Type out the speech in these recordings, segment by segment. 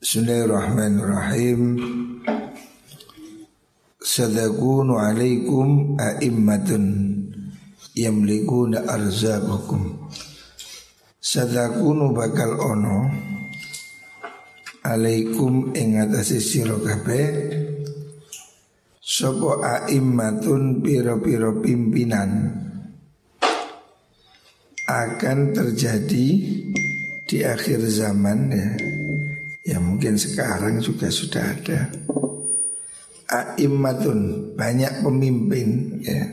Bismillahirrahmanirrahim. Sadakunu alaikum a'immatun Yamlikuna arzaqakum Sadakunu bakal ono. Alaikum ingatasi siro kabeh. Sopo a'immatun piro-piro pimpinan. Akan terjadi di akhir zaman ya Ya mungkin sekarang juga sudah ada. A'immatun Banyak pemimpin ya.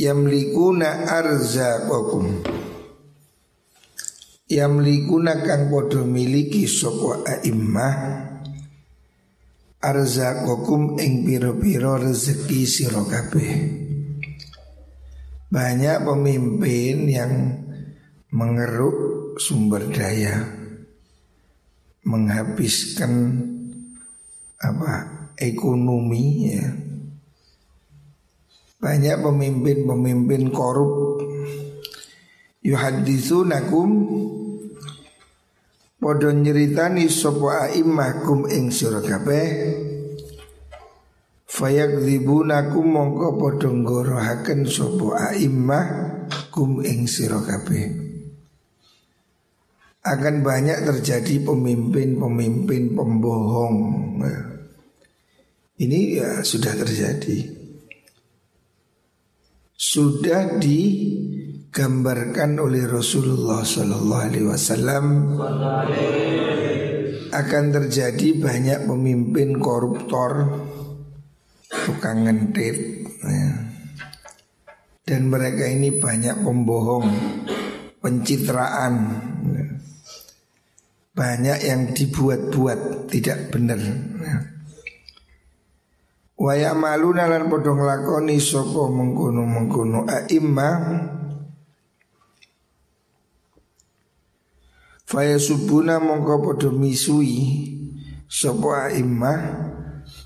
Yamlikuna arzaqakum Yamlikuna kang podo miliki sopo a'immah. Arzaqakum ing piro-piro rezeki sirokabe Banyak pemimpin yang mengeruk sumber daya menghabiskan apa ekonomi ya. Banyak pemimpin-pemimpin korup. Yuhaditsunakum padha nyeritani sapa aimmakum ing sira kabeh fayakdzibunakum mongko padha nggorohaken sapa aimmah kum ing sira akan banyak terjadi pemimpin-pemimpin pembohong. Ini ya sudah terjadi. Sudah digambarkan oleh Rasulullah Sallallahu Alaihi Wasallam akan terjadi banyak pemimpin koruptor, tukang ngentit, ya. dan mereka ini banyak pembohong, pencitraan. Ya banyak yang dibuat-buat tidak benar. Waya malu nalan podong lakoni sopo mengkuno mengkuno aimma Faya subuna mongko podo misui sopo aimma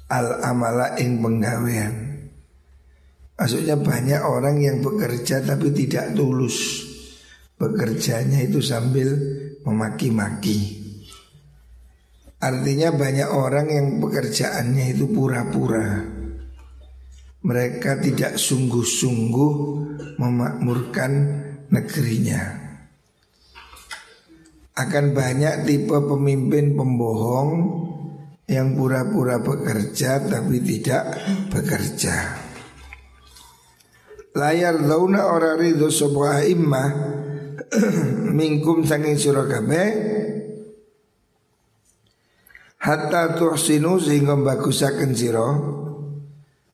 al amala ing penggawean. Maksudnya banyak orang yang bekerja tapi tidak tulus. Bekerjanya itu sambil memaki-maki. Artinya banyak orang yang pekerjaannya itu pura-pura. Mereka tidak sungguh-sungguh memakmurkan negerinya. Akan banyak tipe pemimpin pembohong Yang pura-pura bekerja tapi tidak bekerja. Layar launa orang ridho sebuah imah Mingkum sanging surakabe Hatta tuhsinu sehingga bagusaken siro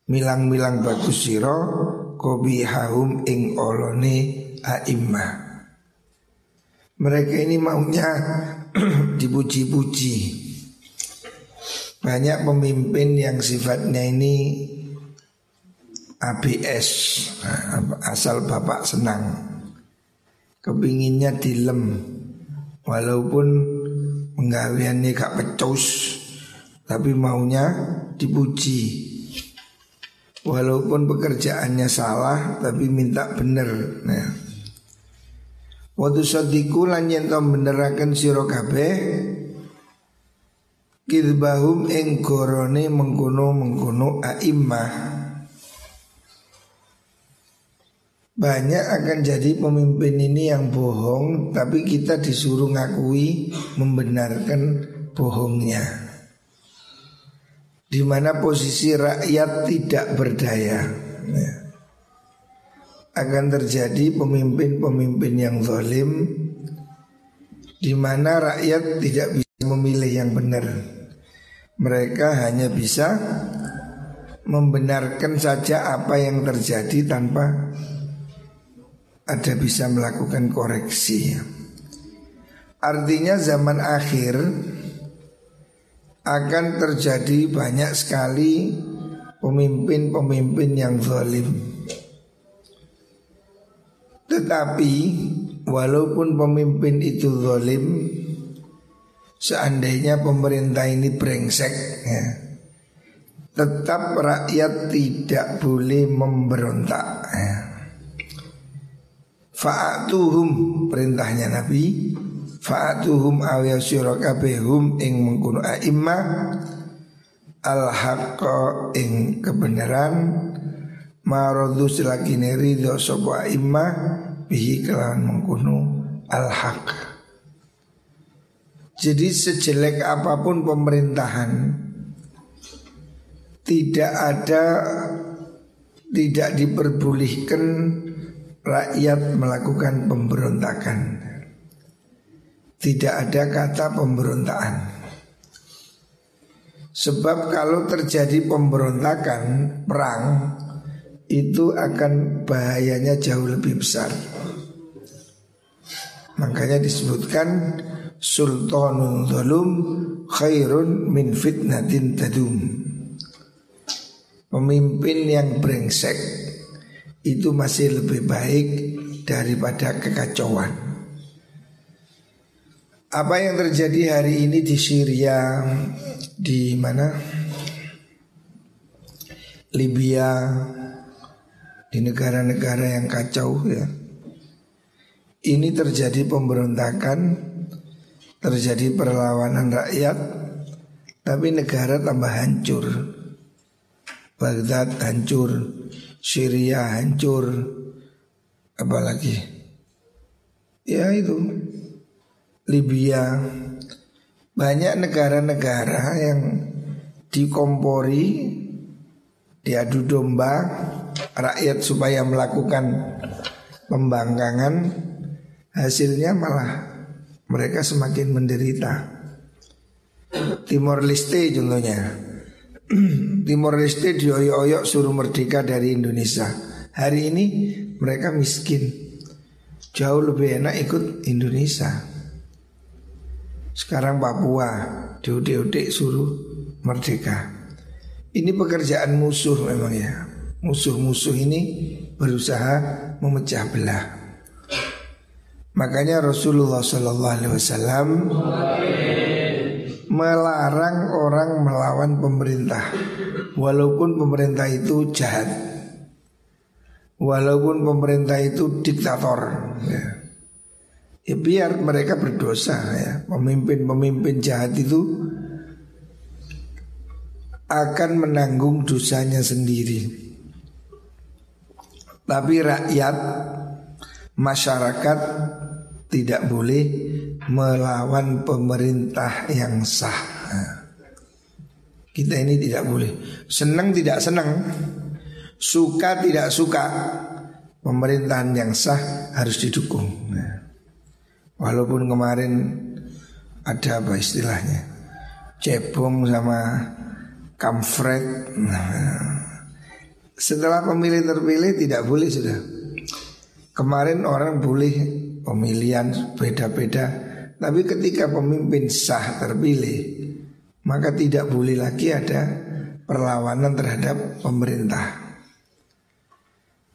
Milang-milang bagus siro Kobihahum ing olone a'immah Mereka ini maunya dipuji-puji. Banyak pemimpin yang sifatnya ini ABS Asal bapak senang. Kepinginnya dilem. Walaupun penggaweannya gak pecus tapi maunya dipuji. Walaupun pekerjaannya salah tapi minta bener. Nah. Waktu sadiku lan yen to beneraken sira kabeh kidbahum ing mengkono-mengkono a'immah Banyak akan jadi pemimpin ini yang bohong Tapi kita disuruh ngakui membenarkan bohongnya. Di mana posisi rakyat tidak berdaya. Ya. Akan terjadi pemimpin-pemimpin yang zalim di mana rakyat tidak bisa memilih yang benar. Mereka hanya bisa membenarkan saja apa yang terjadi tanpa ada bisa melakukan koreksi. Artinya zaman akhir akan terjadi banyak sekali pemimpin-pemimpin yang zalim. Tetapi walaupun pemimpin itu zalim, seandainya pemerintah ini brengsek, ya, tetap rakyat tidak boleh memberontak. Ya. Fa'atuhum perintahnya Nabi. Fa'atuhum awya syurakabehum ing mengkuno a'imma al haqqa ing kebenaran. Maradhu silakine ridho sapa a'imma bihi kelawan mengkuno al haq. Jadi sejelek apa pun pemerintahan tidak ada tidak diperbolehkan rakyat melakukan pemberontakan. Tidak ada kata pemberontakan. Sebab kalau terjadi pemberontakan, perang itu akan bahayanya jauh lebih besar. Makanya disebutkan sultanun zalum khairun min fitnatin tadum. Pemimpin yang brengsek itu masih lebih baik daripada kekacauan. Apa yang terjadi hari ini di Syria, di mana? Libya, di negara-negara yang kacau ya. Ini terjadi pemberontakan, terjadi perlawanan rakyat, tapi negara tambah hancur. Baghdad hancur, Syria hancur, apalagi? Ya itu. Libya. Banyak negara-negara yang dikompori diadu domba rakyat supaya melakukan pembangkangan hasilnya malah mereka semakin menderita. Timor Leste contohnya Timor Leste dioyok-oyok suruh merdeka dari Indonesia. Hari ini mereka miskin. Jauh lebih enak ikut Indonesia. Sekarang Papua diudik-udik suruh merdeka. Ini pekerjaan musuh memang ya. Musuh-musuh ini berusaha memecah belah. Makanya Rasulullah Sallallahu Alaihi Wasallam melarang orang melawan pemerintah. Walaupun pemerintah itu jahat. Walaupun pemerintah itu diktator ya. ya biar mereka berdosa ya. Pemimpin-pemimpin jahat itu akan menanggung dosanya sendiri. Tapi rakyat masyarakat tidak boleh melawan pemerintah yang sah. Nah, kita ini tidak boleh. Senang tidak senang, suka tidak suka, pemerintahan yang sah harus didukung. Nah, walaupun kemarin ada apa istilahnya, cebong sama kamfret. Nah, setelah pemilih terpilih tidak boleh sudah. Kemarin orang boleh pemilihan beda-beda tapi ketika pemimpin sah terpilih Maka tidak boleh lagi ada perlawanan terhadap pemerintah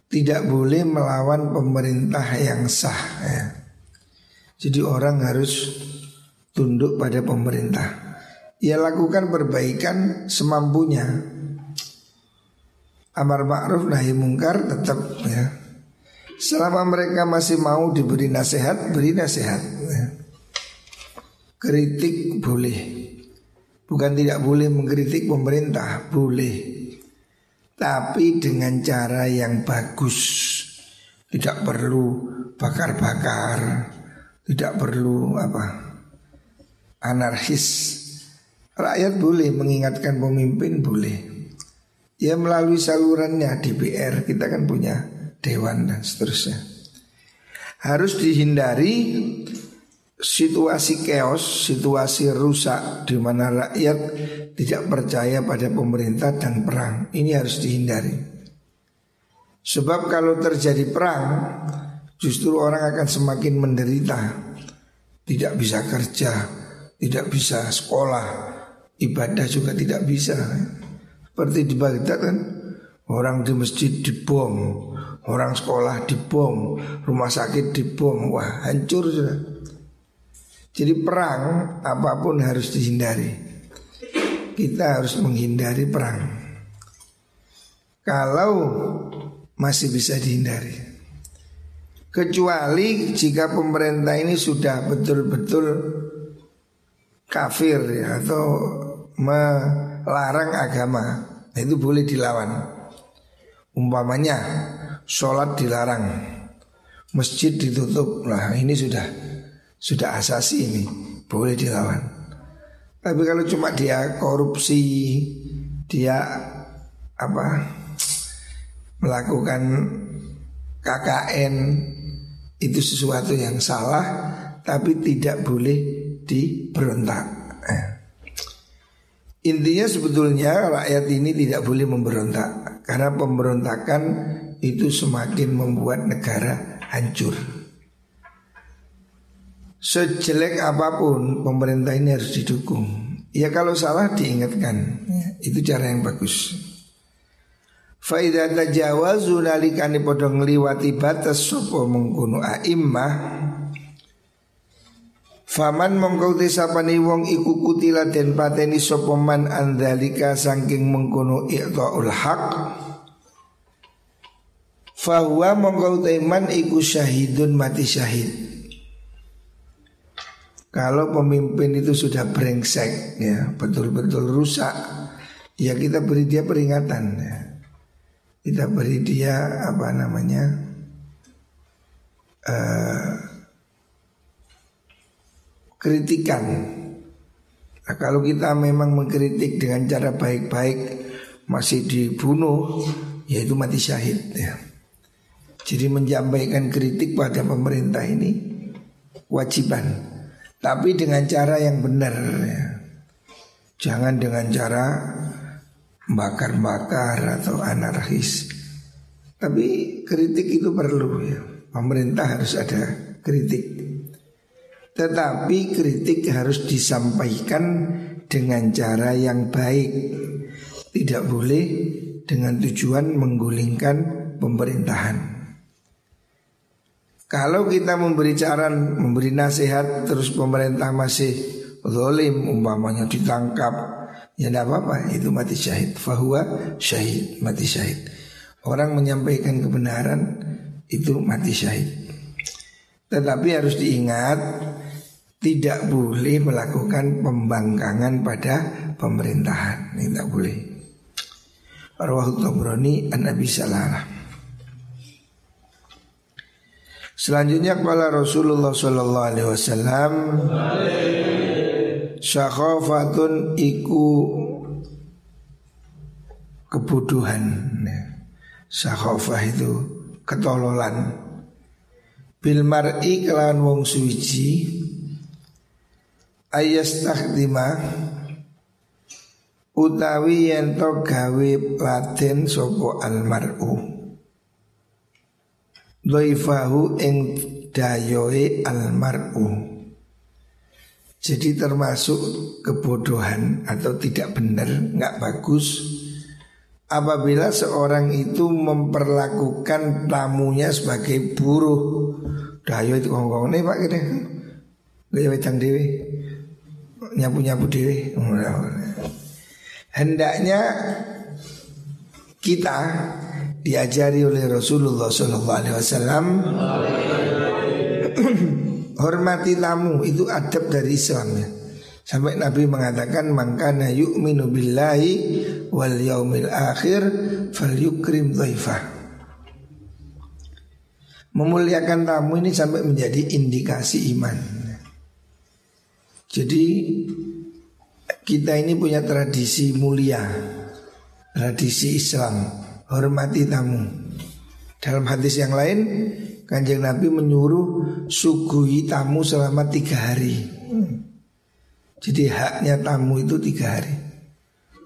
Tidak boleh melawan pemerintah yang sah ya. Jadi orang harus tunduk pada pemerintah Ia lakukan perbaikan semampunya Amar ma'ruf nahi mungkar tetap ya Selama mereka masih mau diberi nasihat, beri nasihat. Kritik boleh. Bukan tidak boleh mengkritik pemerintah Boleh. Tapi dengan cara yang bagus. Tidak perlu bakar-bakar. Tidak perlu apa? Anarkis. Rakyat boleh mengingatkan pemimpin boleh. Ya melalui salurannya DPR Kita kan punya dewan dan seterusnya. Harus dihindari situasi chaos, situasi rusak di mana rakyat tidak percaya pada pemerintah dan perang. Ini harus dihindari. Sebab kalau terjadi perang, justru orang akan semakin menderita. Tidak bisa kerja, tidak bisa sekolah, ibadah juga tidak bisa. Seperti di Baghdad kan, orang di masjid dibom, orang sekolah dibom, rumah sakit dibom, wah hancur sudah. Jadi perang apa pun harus dihindari. Kita harus menghindari perang. Kalau masih bisa dihindari. Kecuali jika pemerintah ini sudah betul-betul kafir ya, atau melarang agama, itu boleh dilawan. Umpamanya sholat dilarang, masjid ditutup, lah ini sudah sudah asasi ini boleh dilawan. Tapi kalau cuma dia korupsi, dia apa melakukan KKN itu sesuatu yang salah tapi tidak boleh diberontak. Eh. Intinya sebetulnya rakyat ini tidak boleh memberontak karena pemberontakan itu semakin membuat negara hancur. Sejelek apa pun pemerintah ini harus didukung. Ya kalau salah diingatkan. Ya, itu cara yang bagus. Faidah tajawazu nalikani podo ngliwati batas sopo mengkuno a'immah Faman mongkau tisapani wong iku kutila den pateni sopo man andalika sangking mengkuno i'ta'ul haq Fahuwa mongkau teman iku syahidun mati syahid Kalau pemimpin itu sudah brengsek ya betul-betul rusak Ya kita beri dia peringatan ya kita beri dia apa namanya uh, kritikan. Nah, kalau kita memang mengkritik dengan cara baik-baik masih dibunuh, yaitu mati syahid. Ya. Jadi menyampaikan kritik pada pemerintah ini wajiban, tapi dengan cara yang benar. Ya. Jangan dengan cara bakar-bakar atau anarkis. Tapi kritik itu perlu ya. Pemerintah harus ada kritik. Tetapi kritik harus disampaikan dengan cara yang baik. Tidak boleh dengan tujuan menggulingkan pemerintahan. Kalau kita memberi saran, memberi nasihat terus pemerintah masih zalim umpamanya ditangkap Ya tidak apa-apa itu mati syahid. Fahuwa syahid mati syahid. Orang menyampaikan kebenaran itu mati syahid. Tetapi harus diingat Tidak boleh melakukan pembangkangan pada pemerintahan. Ini tidak boleh. Arwahul Tabrani an Nabi Salah Selanjutnya kepala Rasulullah Sallallahu Alaihi Wasallam Syakhofatun iku kebodohan Syakhofah itu ketololan. Bil mar'i kelawan wong suci Ayas takdima Utawi yento gawe laten sopo almar'u Doifahu ing dayoe almar'u jadi termasuk kebodohan atau tidak benar, nggak bagus apabila seorang itu memperlakukan tamunya sebagai buruh. Dayo itu ngomong nih pak gini, gaya wedang dewi, nyapu nyapu dewi. Hendaknya kita diajari oleh Rasulullah SAW hormati tamu itu adab dari Islam ya. Sampai Nabi mengatakan mangkana yu'minu billahi wal yaumil akhir fal yukrim dhaifah. Memuliakan tamu ini sampai menjadi indikasi iman. Jadi kita ini punya tradisi mulia, tradisi Islam, hormati tamu. Dalam hadis yang lain Kanjeng Nabi menyuruh sugui tamu selama tiga hari. Jadi haknya tamu itu tiga hari.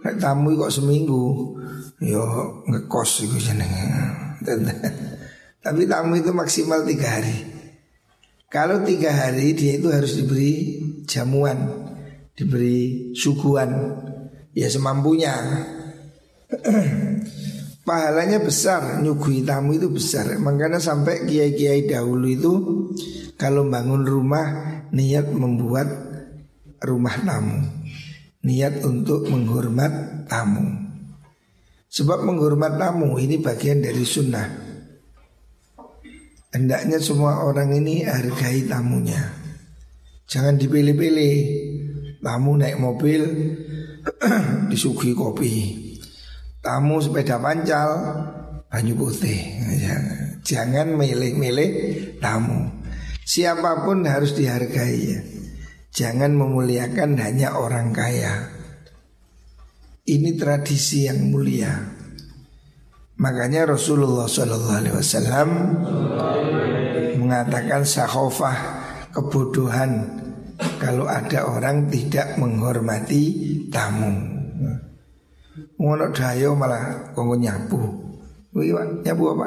Nek tamu kok seminggu, yo ngekos itu. Tapi tamu itu maksimal tiga hari. Kalau tiga hari dia itu harus diberi jamuan, diberi suguhan, ya semampunya. pahalanya besar nyugui tamu itu besar. Makanya sampai kiai-kiai dahulu itu kalau bangun rumah niat membuat rumah tamu. Niat untuk menghormat tamu. Sebab menghormat tamu ini bagian dari sunnah. Hendaknya semua orang ini hargai tamunya. Jangan dipilih-pilih. Tamu naik mobil Disuguhi kopi Tamu sepeda pancal Banyu putih. Jangan milih-milih tamu. Siapa pun harus dihargai ya. Jangan memuliakan hanya orang kaya. Ini tradisi yang mulia. Makanya Rasulullah SAW mengatakan sahofah kebodohan. Kalau ada orang tidak menghormati tamu. Ngono dayo malah kongko nyapu. Wih, nyapu apa?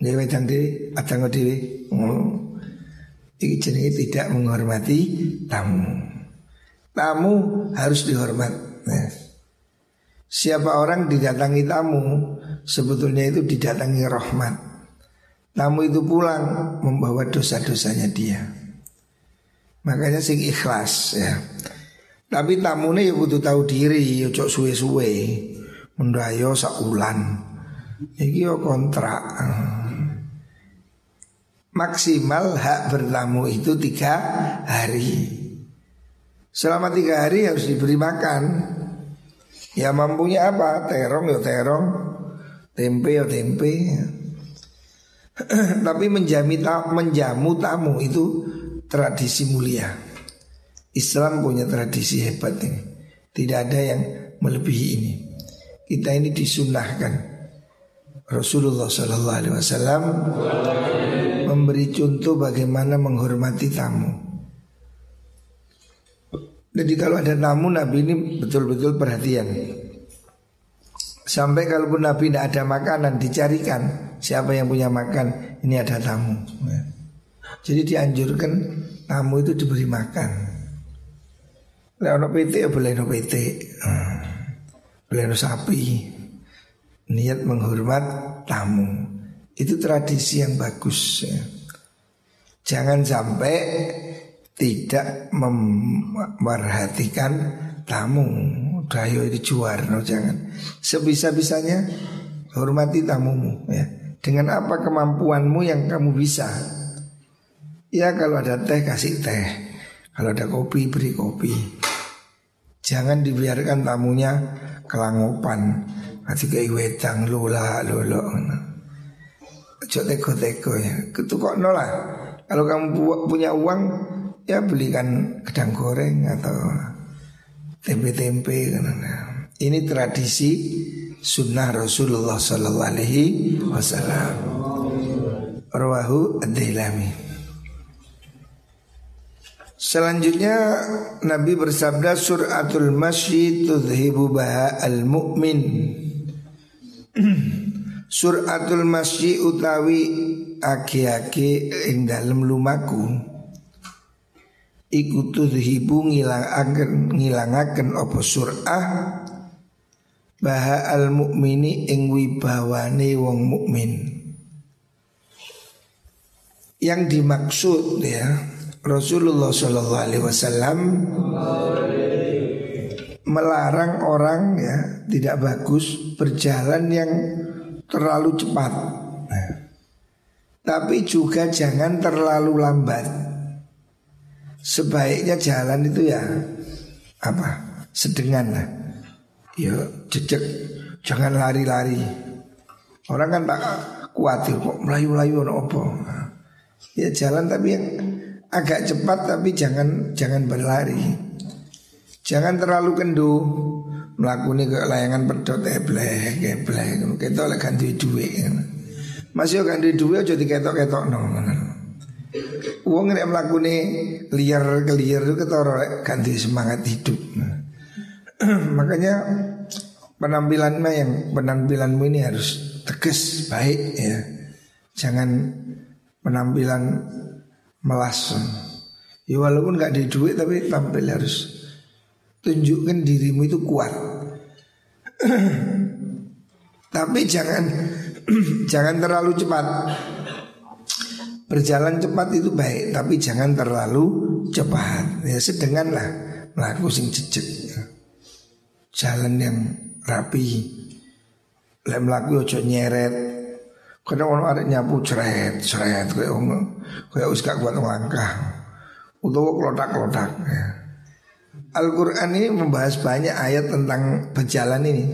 Nggih wedang dhewe, adang dhewe. Oh. Iki jenenge tidak menghormati tamu. Tamu harus dihormat. Nah. Siapa orang didatangi tamu, sebetulnya itu didatangi rahmat. Tamu itu pulang membawa dosa-dosanya dia. Makanya sing ikhlas ya. Tapi tamune ya butuh tahu diri, ya cok suwe-suwe. Mendayo sakulan. Iki yo kontrak maksimal hak bertamu itu tiga hari. Selama tiga hari harus diberi makan. Ya mampunya apa? Terong ya terong, tempe ya tempe. Tapi menjamu tamu itu tradisi mulia. Islam punya tradisi hebat ini. Tidak ada yang melebihi ini. Kita ini disunahkan. Rasulullah Sallallahu Alaihi Wasallam memberi contoh bagaimana menghormati tamu. Jadi kalau ada tamu Nabi ini betul-betul perhatian. Sampai kalaupun Nabi tidak ada makanan dicarikan siapa yang punya makan ini ada tamu. Jadi dianjurkan tamu itu diberi makan. Lewat PT ya boleh no PT, hmm. boleh no sapi. Niat menghormat tamu. Itu tradisi yang bagus ya. Jangan sampai tidak memperhatikan tamu Dayo itu juarno jangan Sebisa-bisanya hormati tamumu ya Dengan apa kemampuanmu yang kamu bisa Ya kalau ada teh kasih teh Kalau ada kopi beri kopi Jangan dibiarkan tamunya kelangopan Kasih kayak wedang lola lolo Ojo teko-teko ya. Ketukok nolah Kalau kamu punya uang Ya belikan gedang goreng atau Tempe-tempe. Ini tradisi Sunnah Rasulullah Sallallahu Alaihi Wasallam. Rawahu Ad-Dailami Selanjutnya Nabi bersabda suratul masyi tudhibu baha al-mu'min. Suratul masyi utawi aki-aki ing dalem lumaku Iku tudhibu ngilangaken ngilangaken apa surah? Baha al mukmini ing wibawane wong mukmin. Yang dimaksud ya Rasulullah Shallallahu Alaihi Wasallam melarang orang ya tidak bagus berjalan yang terlalu cepat. Nah, tapi juga jangan terlalu lambat. Sebaiknya jalan itu ya apa? Sedengan lah. Ya jejak, jangan lari-lari. Orang kan tak khawatir kok melayu-layu apa. Nah, ya jalan tapi yang agak cepat tapi jangan jangan berlari. Jangan terlalu kendu. Melakukan ke layangan pedot ebleh ebleh kita oleh ganti duit. Masih ganti duit aja diketok ketok no uang ini melakukan liar ke liar itu kita orang ganti semangat hidup. Makanya penampilanmu yang penampilanmu ini harus tegas baik ya. Jangan penampilan melas ya walaupun nggak di duit tapi tampil harus tunjukkan dirimu itu kuat Tapi jangan jangan terlalu cepat. Berjalan cepat itu baik, tapi jangan terlalu cepat. Ya sedenganlah melaku sing jejak. Jalan yang rapi. Lek melaku ojo nyeret. Kadang orang ada nyapu ceret, ceret kayak kayak us gak kuat langkah. Utawa kelotak-kelotak ya. Al-Quran ini membahas banyak ayat tentang berjalan ini.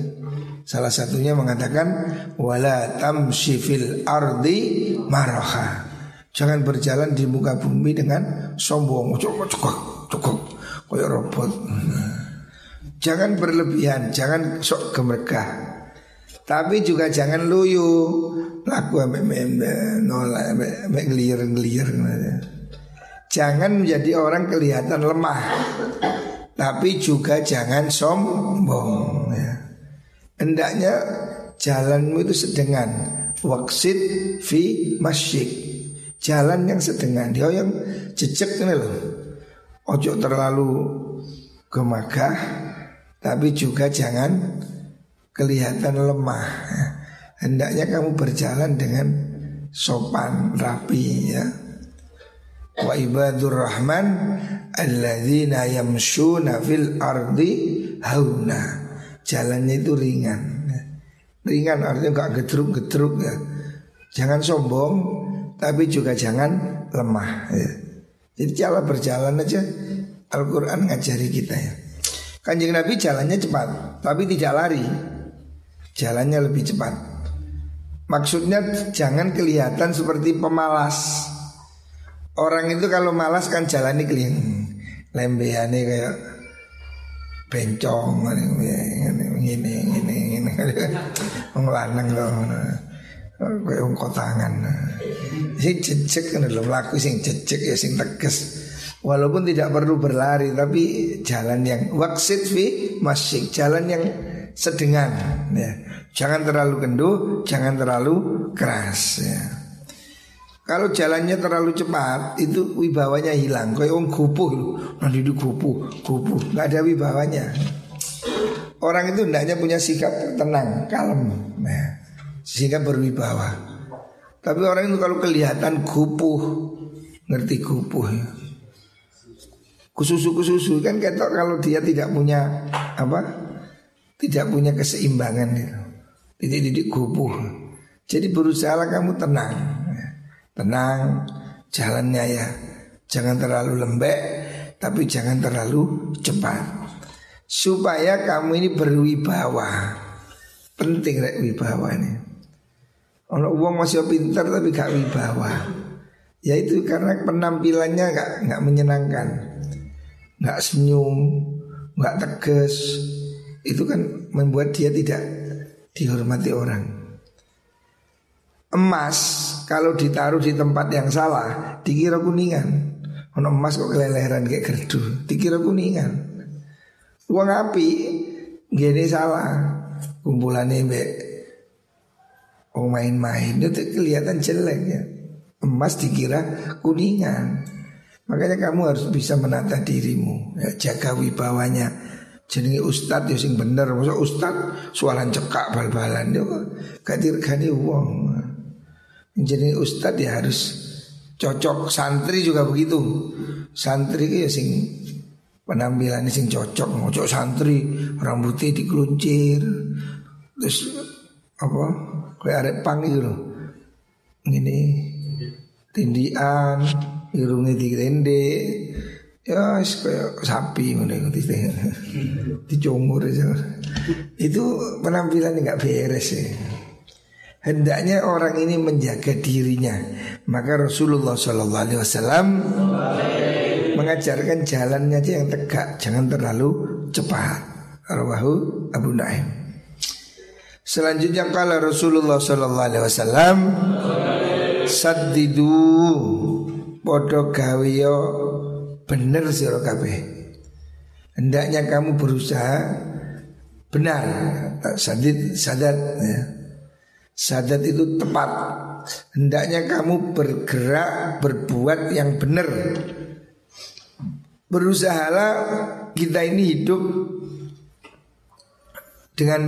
Salah satunya mengatakan Wala tamshi fil ardi maraha. Jangan berjalan di muka bumi dengan sombong. Cukup, cukup, cukup Kayak robot. Jangan berlebihan, jangan sok gemergah. Tapi juga jangan luyu Laku ambek nolak ambek ngelir-ngelir Jangan menjadi orang kelihatan lemah Tapi juga jangan sombong ya. Hendaknya jalanmu itu sedengan. Waksid fi masyik Jalan yang sedengan. Dia yang jejak ini loh Ojo terlalu gemagah Tapi juga jangan kelihatan lemah Hendaknya kamu berjalan dengan sopan, rapi ya Wa ibadur rahman alladzina yamshuna fil ardi hauna. Jalannya itu ringan. Ringan artinya gak gedruk-gedruk ya. Jangan sombong tapi juga jangan lemah ya. Jadi cara berjalan aja Al-Quran ngajari kita ya Kanjeng Nabi jalannya cepat Tapi tidak lari Jalannya lebih cepat Maksudnya jangan kelihatan seperti pemalas. Orang itu kalau malas kan jalan nih keling Lembehane kayak bencong ini ini ini ngelanang loh kayak wong kotangan. Sing cecek kan lho laku sing cecek ya sing tegas walaupun tidak perlu berlari tapi jalan yang waksit fi masjid jalan yang sedengan ya jangan terlalu kendu jangan terlalu keras ya kalau jalannya terlalu cepat itu wibawanya hilang. Kayak orang gupuh nanti di gupuh, gupuh, nggak ada wibawanya. Orang itu hendaknya punya sikap tenang, kalem, nah, sehingga berwibawa. Tapi orang itu kalau kelihatan gupuh, ngerti gupuh ya. Kususu-kususu kan ketok kalau dia tidak punya apa? Tidak punya keseimbangan itu. Titik-titik gupuh. Jadi berusaha kamu tenang. Tenang jalannya ya. Jangan terlalu lembek Tapi jangan terlalu cepat. Supaya kamu ini berwibawa. Penting rek wibawa ini. Kalau uang masih pintar tapi gak wibawa. Ya itu karena penampilannya gak, gak menyenangkan. Gak senyum Gak tegas Itu kan membuat dia tidak dihormati orang Emas kalau ditaruh di tempat yang salah dikira kuningan. Ono emas kok keleleran kayak gerdu, dikira kuningan. Uang api gini salah. Kumpulannya mbek Oh main-main itu kelihatan jelek ya. Emas dikira kuningan. Makanya kamu harus bisa menata dirimu, ya, jaga wibawanya. Jadi ustad ya sing bener, masa ustad suaran cekak bal-balan. Yo gak dirgani uang. Jadi ustadz ya harus cocok. Santri juga begitu. Santri ya sing penampilannya sing cocok, ngocok santri rambutnya dikeluncir, terus apa? Kayak ada pang loh. Ini tindian, irungnya tende, ya kayak sapi itu dicungur aja. Itu penampilan nggak beres ya. Hendaknya orang ini menjaga dirinya. Maka Rasulullah Shallallahu Alaihi Wasallam mengajarkan jalannya aja yang tegak, jangan terlalu cepat. Rawahu Abu Naim. Selanjutnya kala Rasulullah Shallallahu Alaihi Wasallam sadidu podo gawiyo bener sira kabeh. Hendaknya kamu berusaha benar. Sadid sadat ya. Sadat itu tepat. Hendaknya kamu bergerak Berbuat yang benar. Berusahalah Kita ini hidup Dengan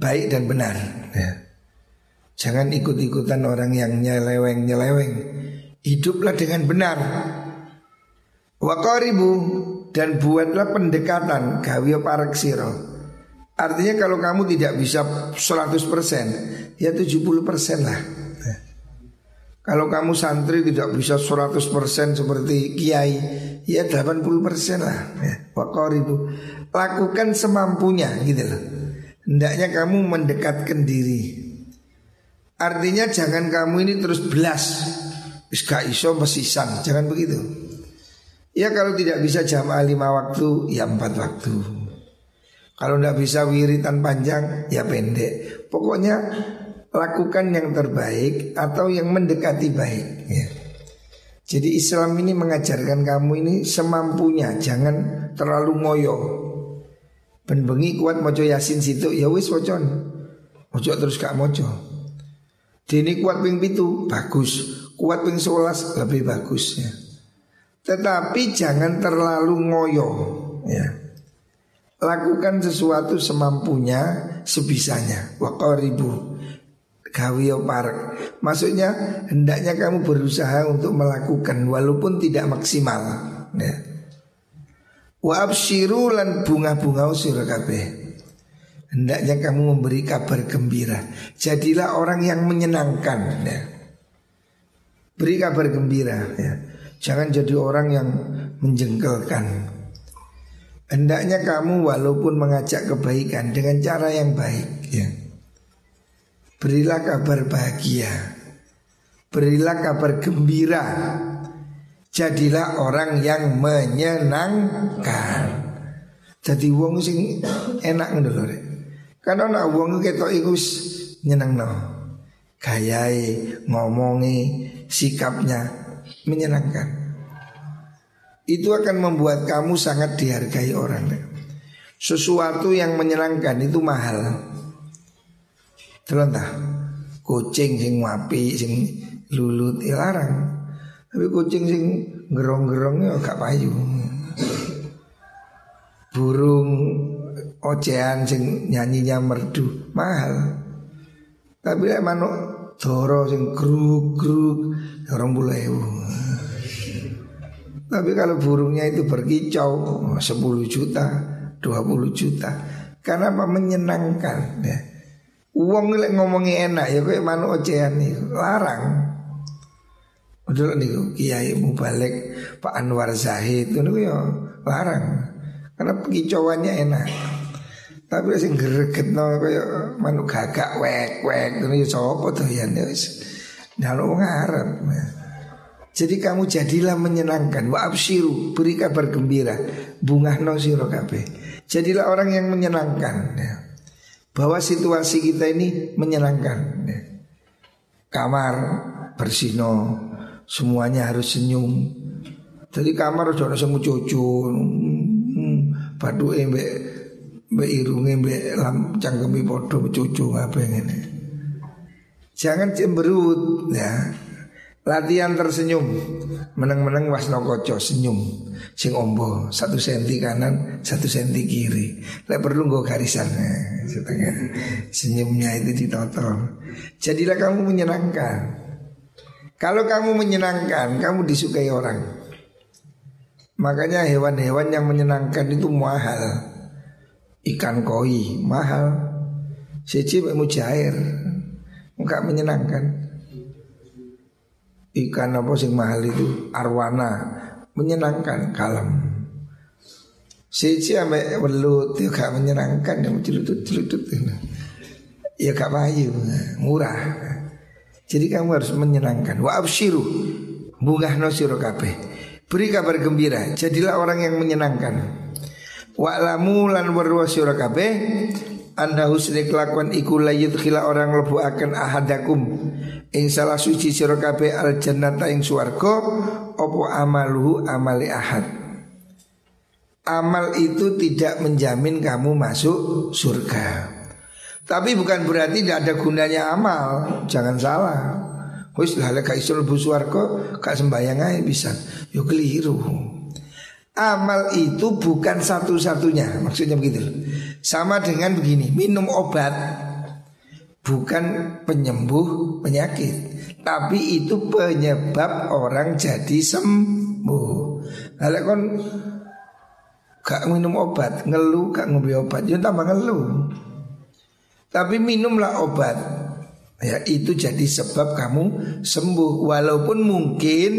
baik dan benar ya. Jangan ikut-ikutan orang yang nyeleweng-nyeleweng. Hiduplah dengan benar Wakoribu Dan buatlah pendekatan Gawio pareksiro Artinya kalau kamu tidak bisa 100% Ya 70% lah. Kalau kamu santri tidak bisa 100% seperti kiai Ya 80% lah. Ya, itu Lakukan semampunya gitu loh. Hendaknya kamu mendekatkan diri. Artinya jangan kamu ini terus belas. Gak iso mesisan Jangan begitu Ya kalau tidak bisa jam lima waktu Ya empat waktu Kalau tidak bisa wiritan panjang Ya pendek Pokoknya lakukan yang terbaik atau yang mendekati baik ya. Jadi Islam ini mengajarkan kamu ini semampunya, jangan terlalu ngoyo. Ben bengi kuat mojo yasin situ ya wis wocon. Mojo terus gak mojo. Dini kuat ping pitu bagus, kuat ping sebelas lebih bagus ya. Tetapi jangan terlalu ngoyo ya. Lakukan sesuatu semampunya, sebisanya. Wakoribu Gawio parek Maksudnya hendaknya kamu berusaha untuk melakukan Walaupun tidak maksimal ya. Wa absyiru lan bunga-bunga usir kabeh Hendaknya kamu memberi kabar gembira Jadilah orang yang menyenangkan ya. Beri kabar gembira ya. Jangan jadi orang yang menjengkelkan. Hendaknya kamu walaupun mengajak kebaikan dengan cara yang baik ya. Berilah kabar bahagia. Berilah kabar gembira. Jadilah orang yang menyenangkan. Jadi wong sing enak rek. Karena nak wong ketok iku nyenengno. Gayai, ngomongi, sikapnya menyenangkan Itu akan membuat kamu sangat dihargai orang Sesuatu yang menyenangkan itu mahal Terus kucing sing wapi sing lulut ya larang. Tapi kucing sing gerong-gerong ya gak payu. Burung ocehan sing nyanyinya merdu mahal. Tapi lek manuk doro sing gruk-gruk orang bulu Tapi kalau burungnya itu berkicau 10 juta, 20 juta. Karena apa menyenangkan ya. Uang lek ngomongi enak ya kayak manu ocehan nih larang. Udah nih Kiai Mubalik Pak Anwar Zahid itu ya larang karena pengicauannya enak. Tapi sing greget no kayak manu gagak wek wek itu ya coba tuh ya nih. Nah lo ngarep. Jadi kamu jadilah menyenangkan Wa absyiru Beri kabar gembira Bunga no siro Jadilah orang yang menyenangkan ya bahwa situasi kita ini menyenangkan. Kamar bersino, semuanya harus senyum. Jadi kamar udah ada semua cucu, hmm, padu embe be irunge be lam cangkemi podo cucu apa ini. Jangan cemberut ya. Latihan tersenyum. Meneng-meneng wasno koco senyum. Sing ombo Satu senti kanan Satu senti kiri. Lek perlu gue garisan setengah. Senyumnya itu ditoto Jadilah kamu menyenangkan. Kalau kamu menyenangkan Kamu disukai orang. Makanya hewan-hewan yang menyenangkan itu mahal Ikan koi mahal. Seci mujair. Enggak menyenangkan ikan apa sing mahal itu? Arwana. Menyenangkan kalem. Siji ame welut itu gak menyenangkan. Yang celutut-celutut Ya gak payu Murah. Jadi kamu harus menyenangkan. Wa absyiru Bunga no kabeh. Beri kabar gembira. Jadilah orang yang menyenangkan Wa lamu lan warwa siro kabeh Anda husni kelakuan iku layut khila orang lebu akan ahadakum. Ing salah suci sira kabeh al jannata ing swarga apa amaluhu amali ahad. Amal itu tidak menjamin kamu masuk surga. Tapi bukan berarti tidak ada gunanya amal. Jangan salah. Wis lah lek iso mlebu swarga gak sembayang ae bisa yo keliru Amal itu bukan satu-satunya Maksudnya begitu Sama dengan begini Minum obat bukan penyembuh penyakit, tapi itu penyebab orang jadi sembuh. Kalau kon gak minum obat, ngeluh gak ngombe obat, ya tambah ngeluh. Tapi minumlah obat. Ya itu jadi sebab kamu sembuh Walaupun mungkin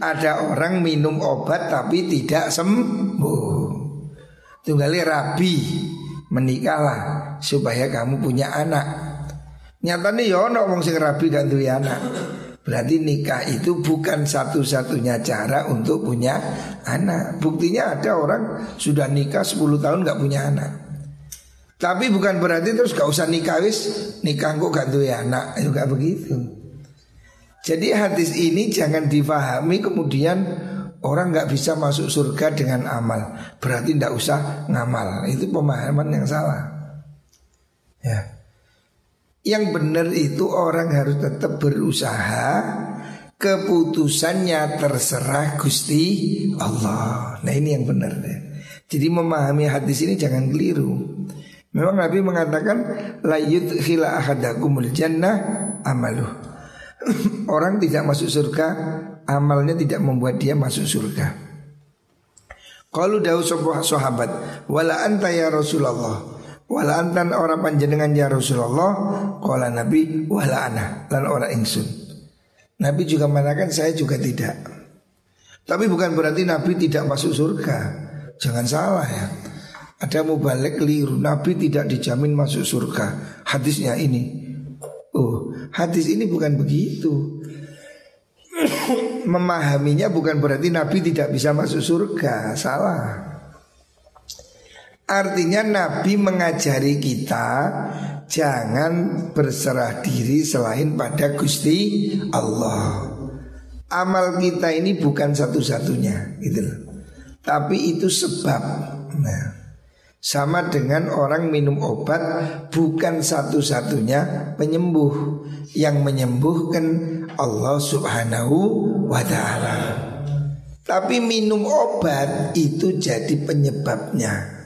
ada orang minum obat tapi tidak sembuh. Tunggali rabi menikahlah supaya kamu punya anak. Nyatanya ya ono wong sing rabi gak duwe anak. Berarti nikah itu bukan satu-satunya cara untuk punya anak. Buktinya ada orang sudah nikah 10 tahun gak punya anak. Tapi bukan berarti terus gak usah nikah wis. Nikah kok gak tuh anak. Itu gak begitu. Jadi hadis ini jangan difahami kemudian orang nggak bisa masuk surga dengan amal. Berarti tidak usah ngamal. Itu pemahaman yang salah. Ya. Yang benar itu orang harus tetap berusaha Keputusannya terserah Gusti Allah Nah ini yang benar deh. Jadi memahami hadis ini jangan keliru Memang Nabi mengatakan la yudkhila ahadakumul jannah amaluh. Orang tidak masuk surga, amalnya tidak membuat dia masuk surga. Kalau dawu sebuah sahabat, wala anta ya Rasulullah. Wala antan orang panjenengan ya Rasulullah, qala Nabi wala ana lan ora ingsun. Nabi juga mengatakan saya juga tidak. Tapi bukan berarti Nabi tidak masuk surga. Jangan salah ya. Ada balik keliru Nabi tidak dijamin masuk surga Hadisnya ini hadis ini bukan begitu. Memahaminya bukan berarti Nabi tidak bisa masuk surga. Salah. Artinya Nabi mengajari kita Jangan berserah diri selain pada Gusti Allah. Amal kita ini bukan satu-satunya gitu Tapi itu sebab. Nah sama dengan orang minum obat bukan satu-satunya penyembuh. Yang menyembuhkan Allah subhanahu wa ta'ala. Tapi minum obat itu jadi penyebabnya.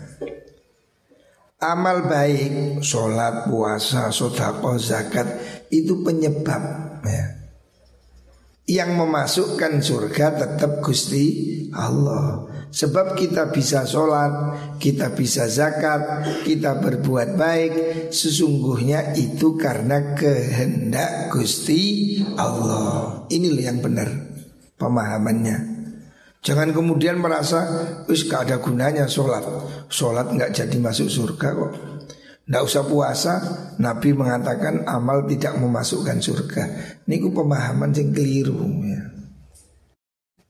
Amal baik, sholat, puasa, sodako, zakat Itu penyebab ya. Yang memasukkan surga tetap Gusti Allah. Sebab kita bisa sholat, kita bisa zakat, kita berbuat baik Sesungguhnya itu karena kehendak Gusti Allah. Inilah yang benar pemahamannya. Jangan kemudian merasa Wis gak ada gunanya sholat. Sholat nggak jadi masuk surga kok Nggak usah puasa Nabi mengatakan amal tidak memasukkan surga. Ini pemahaman yang keliru ya.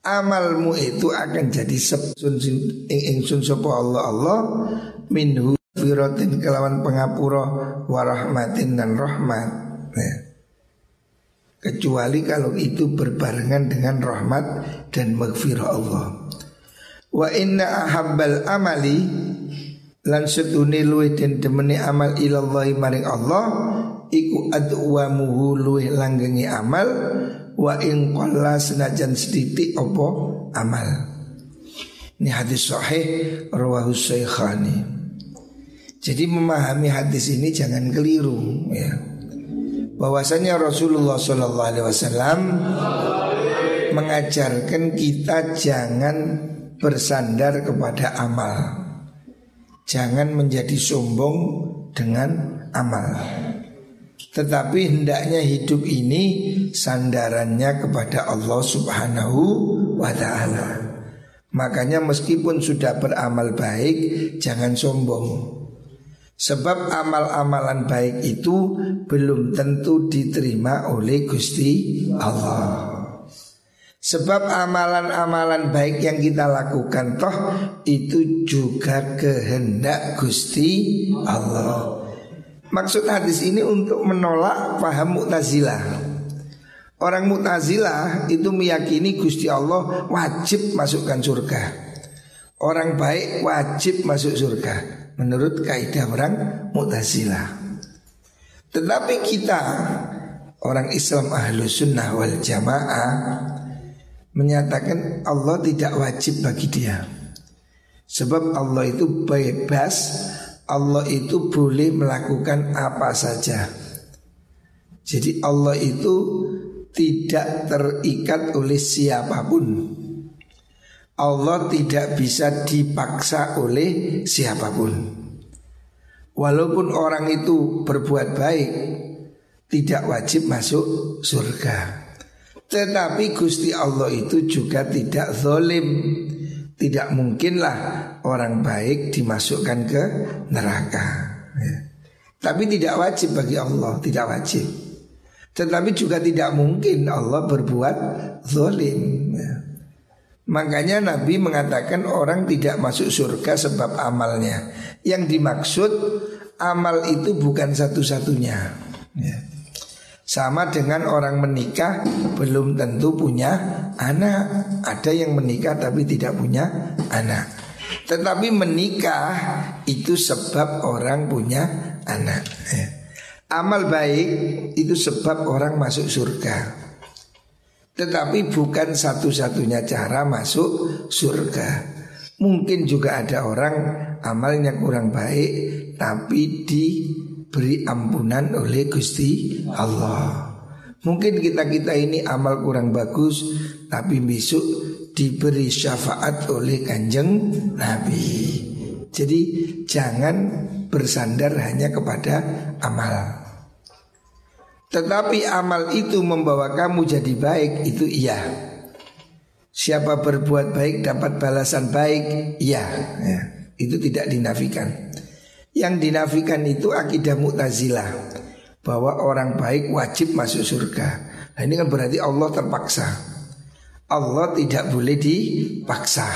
Amalmu itu akan jadi sebsun ingsun Allah. Allah minhu firatin kelawan pengapura warahmatin dan rahmat ya. kecuali kalau itu berbarengan dengan rahmat dan maghfirah Allah. Wa inna ahabbal amali lan sedune luwih den demeni amal ilallahi maring Allah iku adwamuhu luwih langgengi amal wa in qalla senajan sedikit opo amal. Ini hadis sahih rawahu Syekhani. Jadi memahami hadis ini jangan keliru ya. Bahwasanya Rasulullah Shallallahu alaihi wasallam mengajarkan kita jangan bersandar kepada amal. Jangan menjadi sombong dengan amal. Tetapi hendaknya hidup ini sandarannya kepada Allah Subhanahu wa taala. Makanya meskipun sudah beramal baik jangan sombong. Sebab amal-amalan baik itu belum tentu diterima oleh Gusti Allah. Sebab amalan-amalan baik yang kita lakukan toh itu juga kehendak Gusti Allah. Maksud hadis ini untuk menolak paham Mu'tazilah. Orang Mu'tazilah itu meyakini Gusti Allah wajib masukkan surga. Orang baik wajib masuk surga menurut kaidah orang Mu'tazilah. Tetapi kita orang Islam ahlu sunnah wal jamaah menyatakan Allah tidak wajib bagi dia. Sebab Allah itu bebas Allah itu boleh melakukan apa saja. Jadi Allah itu tidak terikat oleh siapa pun. Allah tidak bisa dipaksa oleh siapa pun. Walaupun orang itu berbuat baik, tidak wajib masuk surga. Tetapi Gusti Allah itu juga tidak zolim Tidak mungkinlah orang baik dimasukkan ke neraka ya. Tapi tidak wajib bagi Allah, tidak wajib Tetapi juga tidak mungkin Allah berbuat zolim ya. Makanya Nabi mengatakan orang tidak masuk surga sebab amalnya Yang dimaksud amal itu bukan satu-satunya ya. Sama dengan orang menikah belum tentu punya anak. Ada yang menikah tapi tidak punya anak. Tetapi menikah itu sebab orang punya anak. Ya. Amal baik itu sebab orang masuk surga. Tetapi bukan satu-satunya cara masuk surga. Mungkin juga ada orang amalnya kurang baik tapi di diberi ampunan oleh Gusti Allah. Mungkin kita-kita ini amal kurang bagus Tapi besok diberi syafaat oleh kanjeng Nabi Jadi jangan bersandar hanya kepada amal Tetapi amal itu membawa kamu jadi baik Itu iya Siapa berbuat baik dapat balasan baik Iya ya. Itu tidak dinafikan yang dinafikan itu akidah Mu'tazilah bahwa orang baik wajib masuk surga. Nah ini kan berarti Allah terpaksa. Allah tidak boleh dipaksa.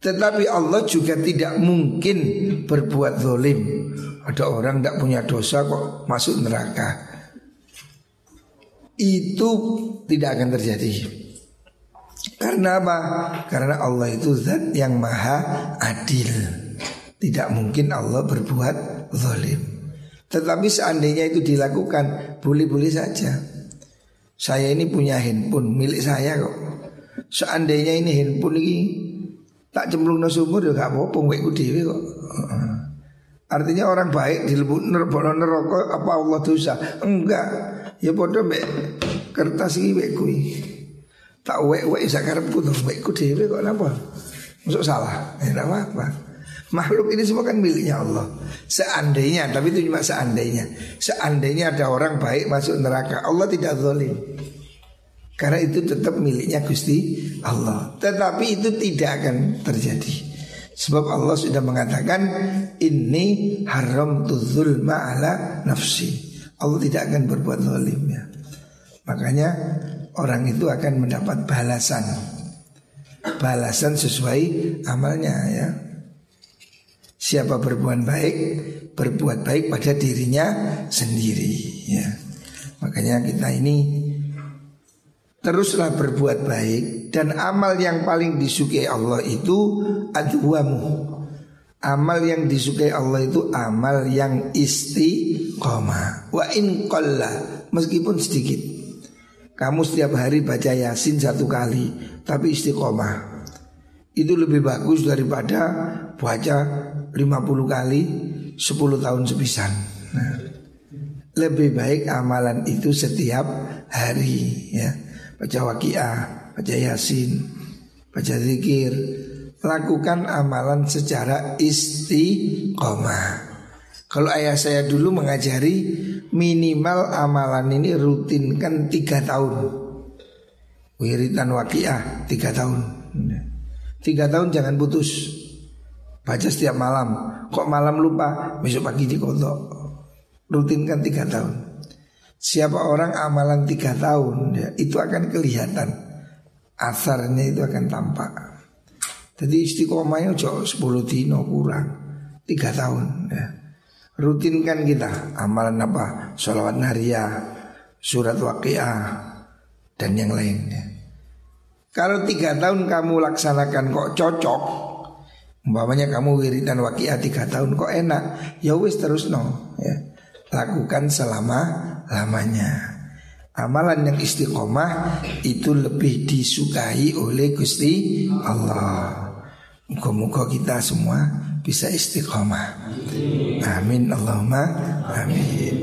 Tetapi Allah juga tidak mungkin berbuat zolim. Ada orang tidak punya dosa kok masuk neraka. Itu tidak akan terjadi. Karena apa? Karena Allah itu zat yang maha adil. Tidak mungkin Allah berbuat zalim. Tetapi seandainya itu dilakukan, boleh-boleh saja. Saya ini punya handphone milik saya kok. Seandainya ini handphone ini tak cemplung no sumur ya gak apa-apa wekku dhewe kok. Artinya orang baik dilebut neraka apa Allah dosa? Enggak. Ya bodoh mbek kertas iki wekku Tak wek-wek sakarepku to wekku dhewe kok napa? Masuk salah. Ya apa-apa. Makhluk ini semua kan miliknya Allah. Seandainya, tapi itu cuma seandainya. Seandainya ada orang baik masuk neraka, Allah tidak zalim. Karena itu tetap miliknya Gusti Allah. Tetapi itu tidak akan terjadi. Sebab Allah sudah mengatakan ini haram tuzul ma'ala nafsi. Allah tidak akan berbuat zalim ya. Makanya orang itu akan mendapat balasan. Balasan sesuai amalnya ya. Siapa berbuat baik, berbuat baik pada dirinya sendiri ya. Makanya kita ini teruslah berbuat baik dan amal yang paling disukai Allah itu adwamu. Amal yang disukai Allah itu amal yang istiqomah. Wa in meskipun sedikit. Kamu setiap hari baca Yasin satu kali tapi istiqomah. Itu lebih bagus daripada baca 50 kali 10 tahun sepisan. Nah, Lebih baik amalan itu setiap hari ya. Baca wakiah, baca yasin, baca zikir. Lakukan amalan secara istiqomah. Kalau ayah saya dulu mengajari minimal amalan ini rutinkan tiga tahun. Wiritan wakiah tiga tahun. Tiga tahun jangan putus Baca setiap malam. Kok malam lupa? Besok pagi dikodok Rutinkan tiga tahun. Siapa orang amalan tiga tahun ya, Itu akan kelihatan. Asarnya itu akan tampak. Jadi istiqomahnya jauh 10 dino kurang. Tiga tahun ya. Rutinkan kita Amalan apa? Salawat nariyah Surat waqiah Dan yang lainnya. Kalau tiga tahun kamu laksanakan kok cocok Umpamanya kamu wiridan wakiah tiga tahun kok enak? Ya wis terus no ya. Lakukan selama lamanya Amalan yang istiqomah itu lebih disukai oleh Gusti Allah. Muka-muka kita semua bisa istiqomah. Amin. Allahumma amin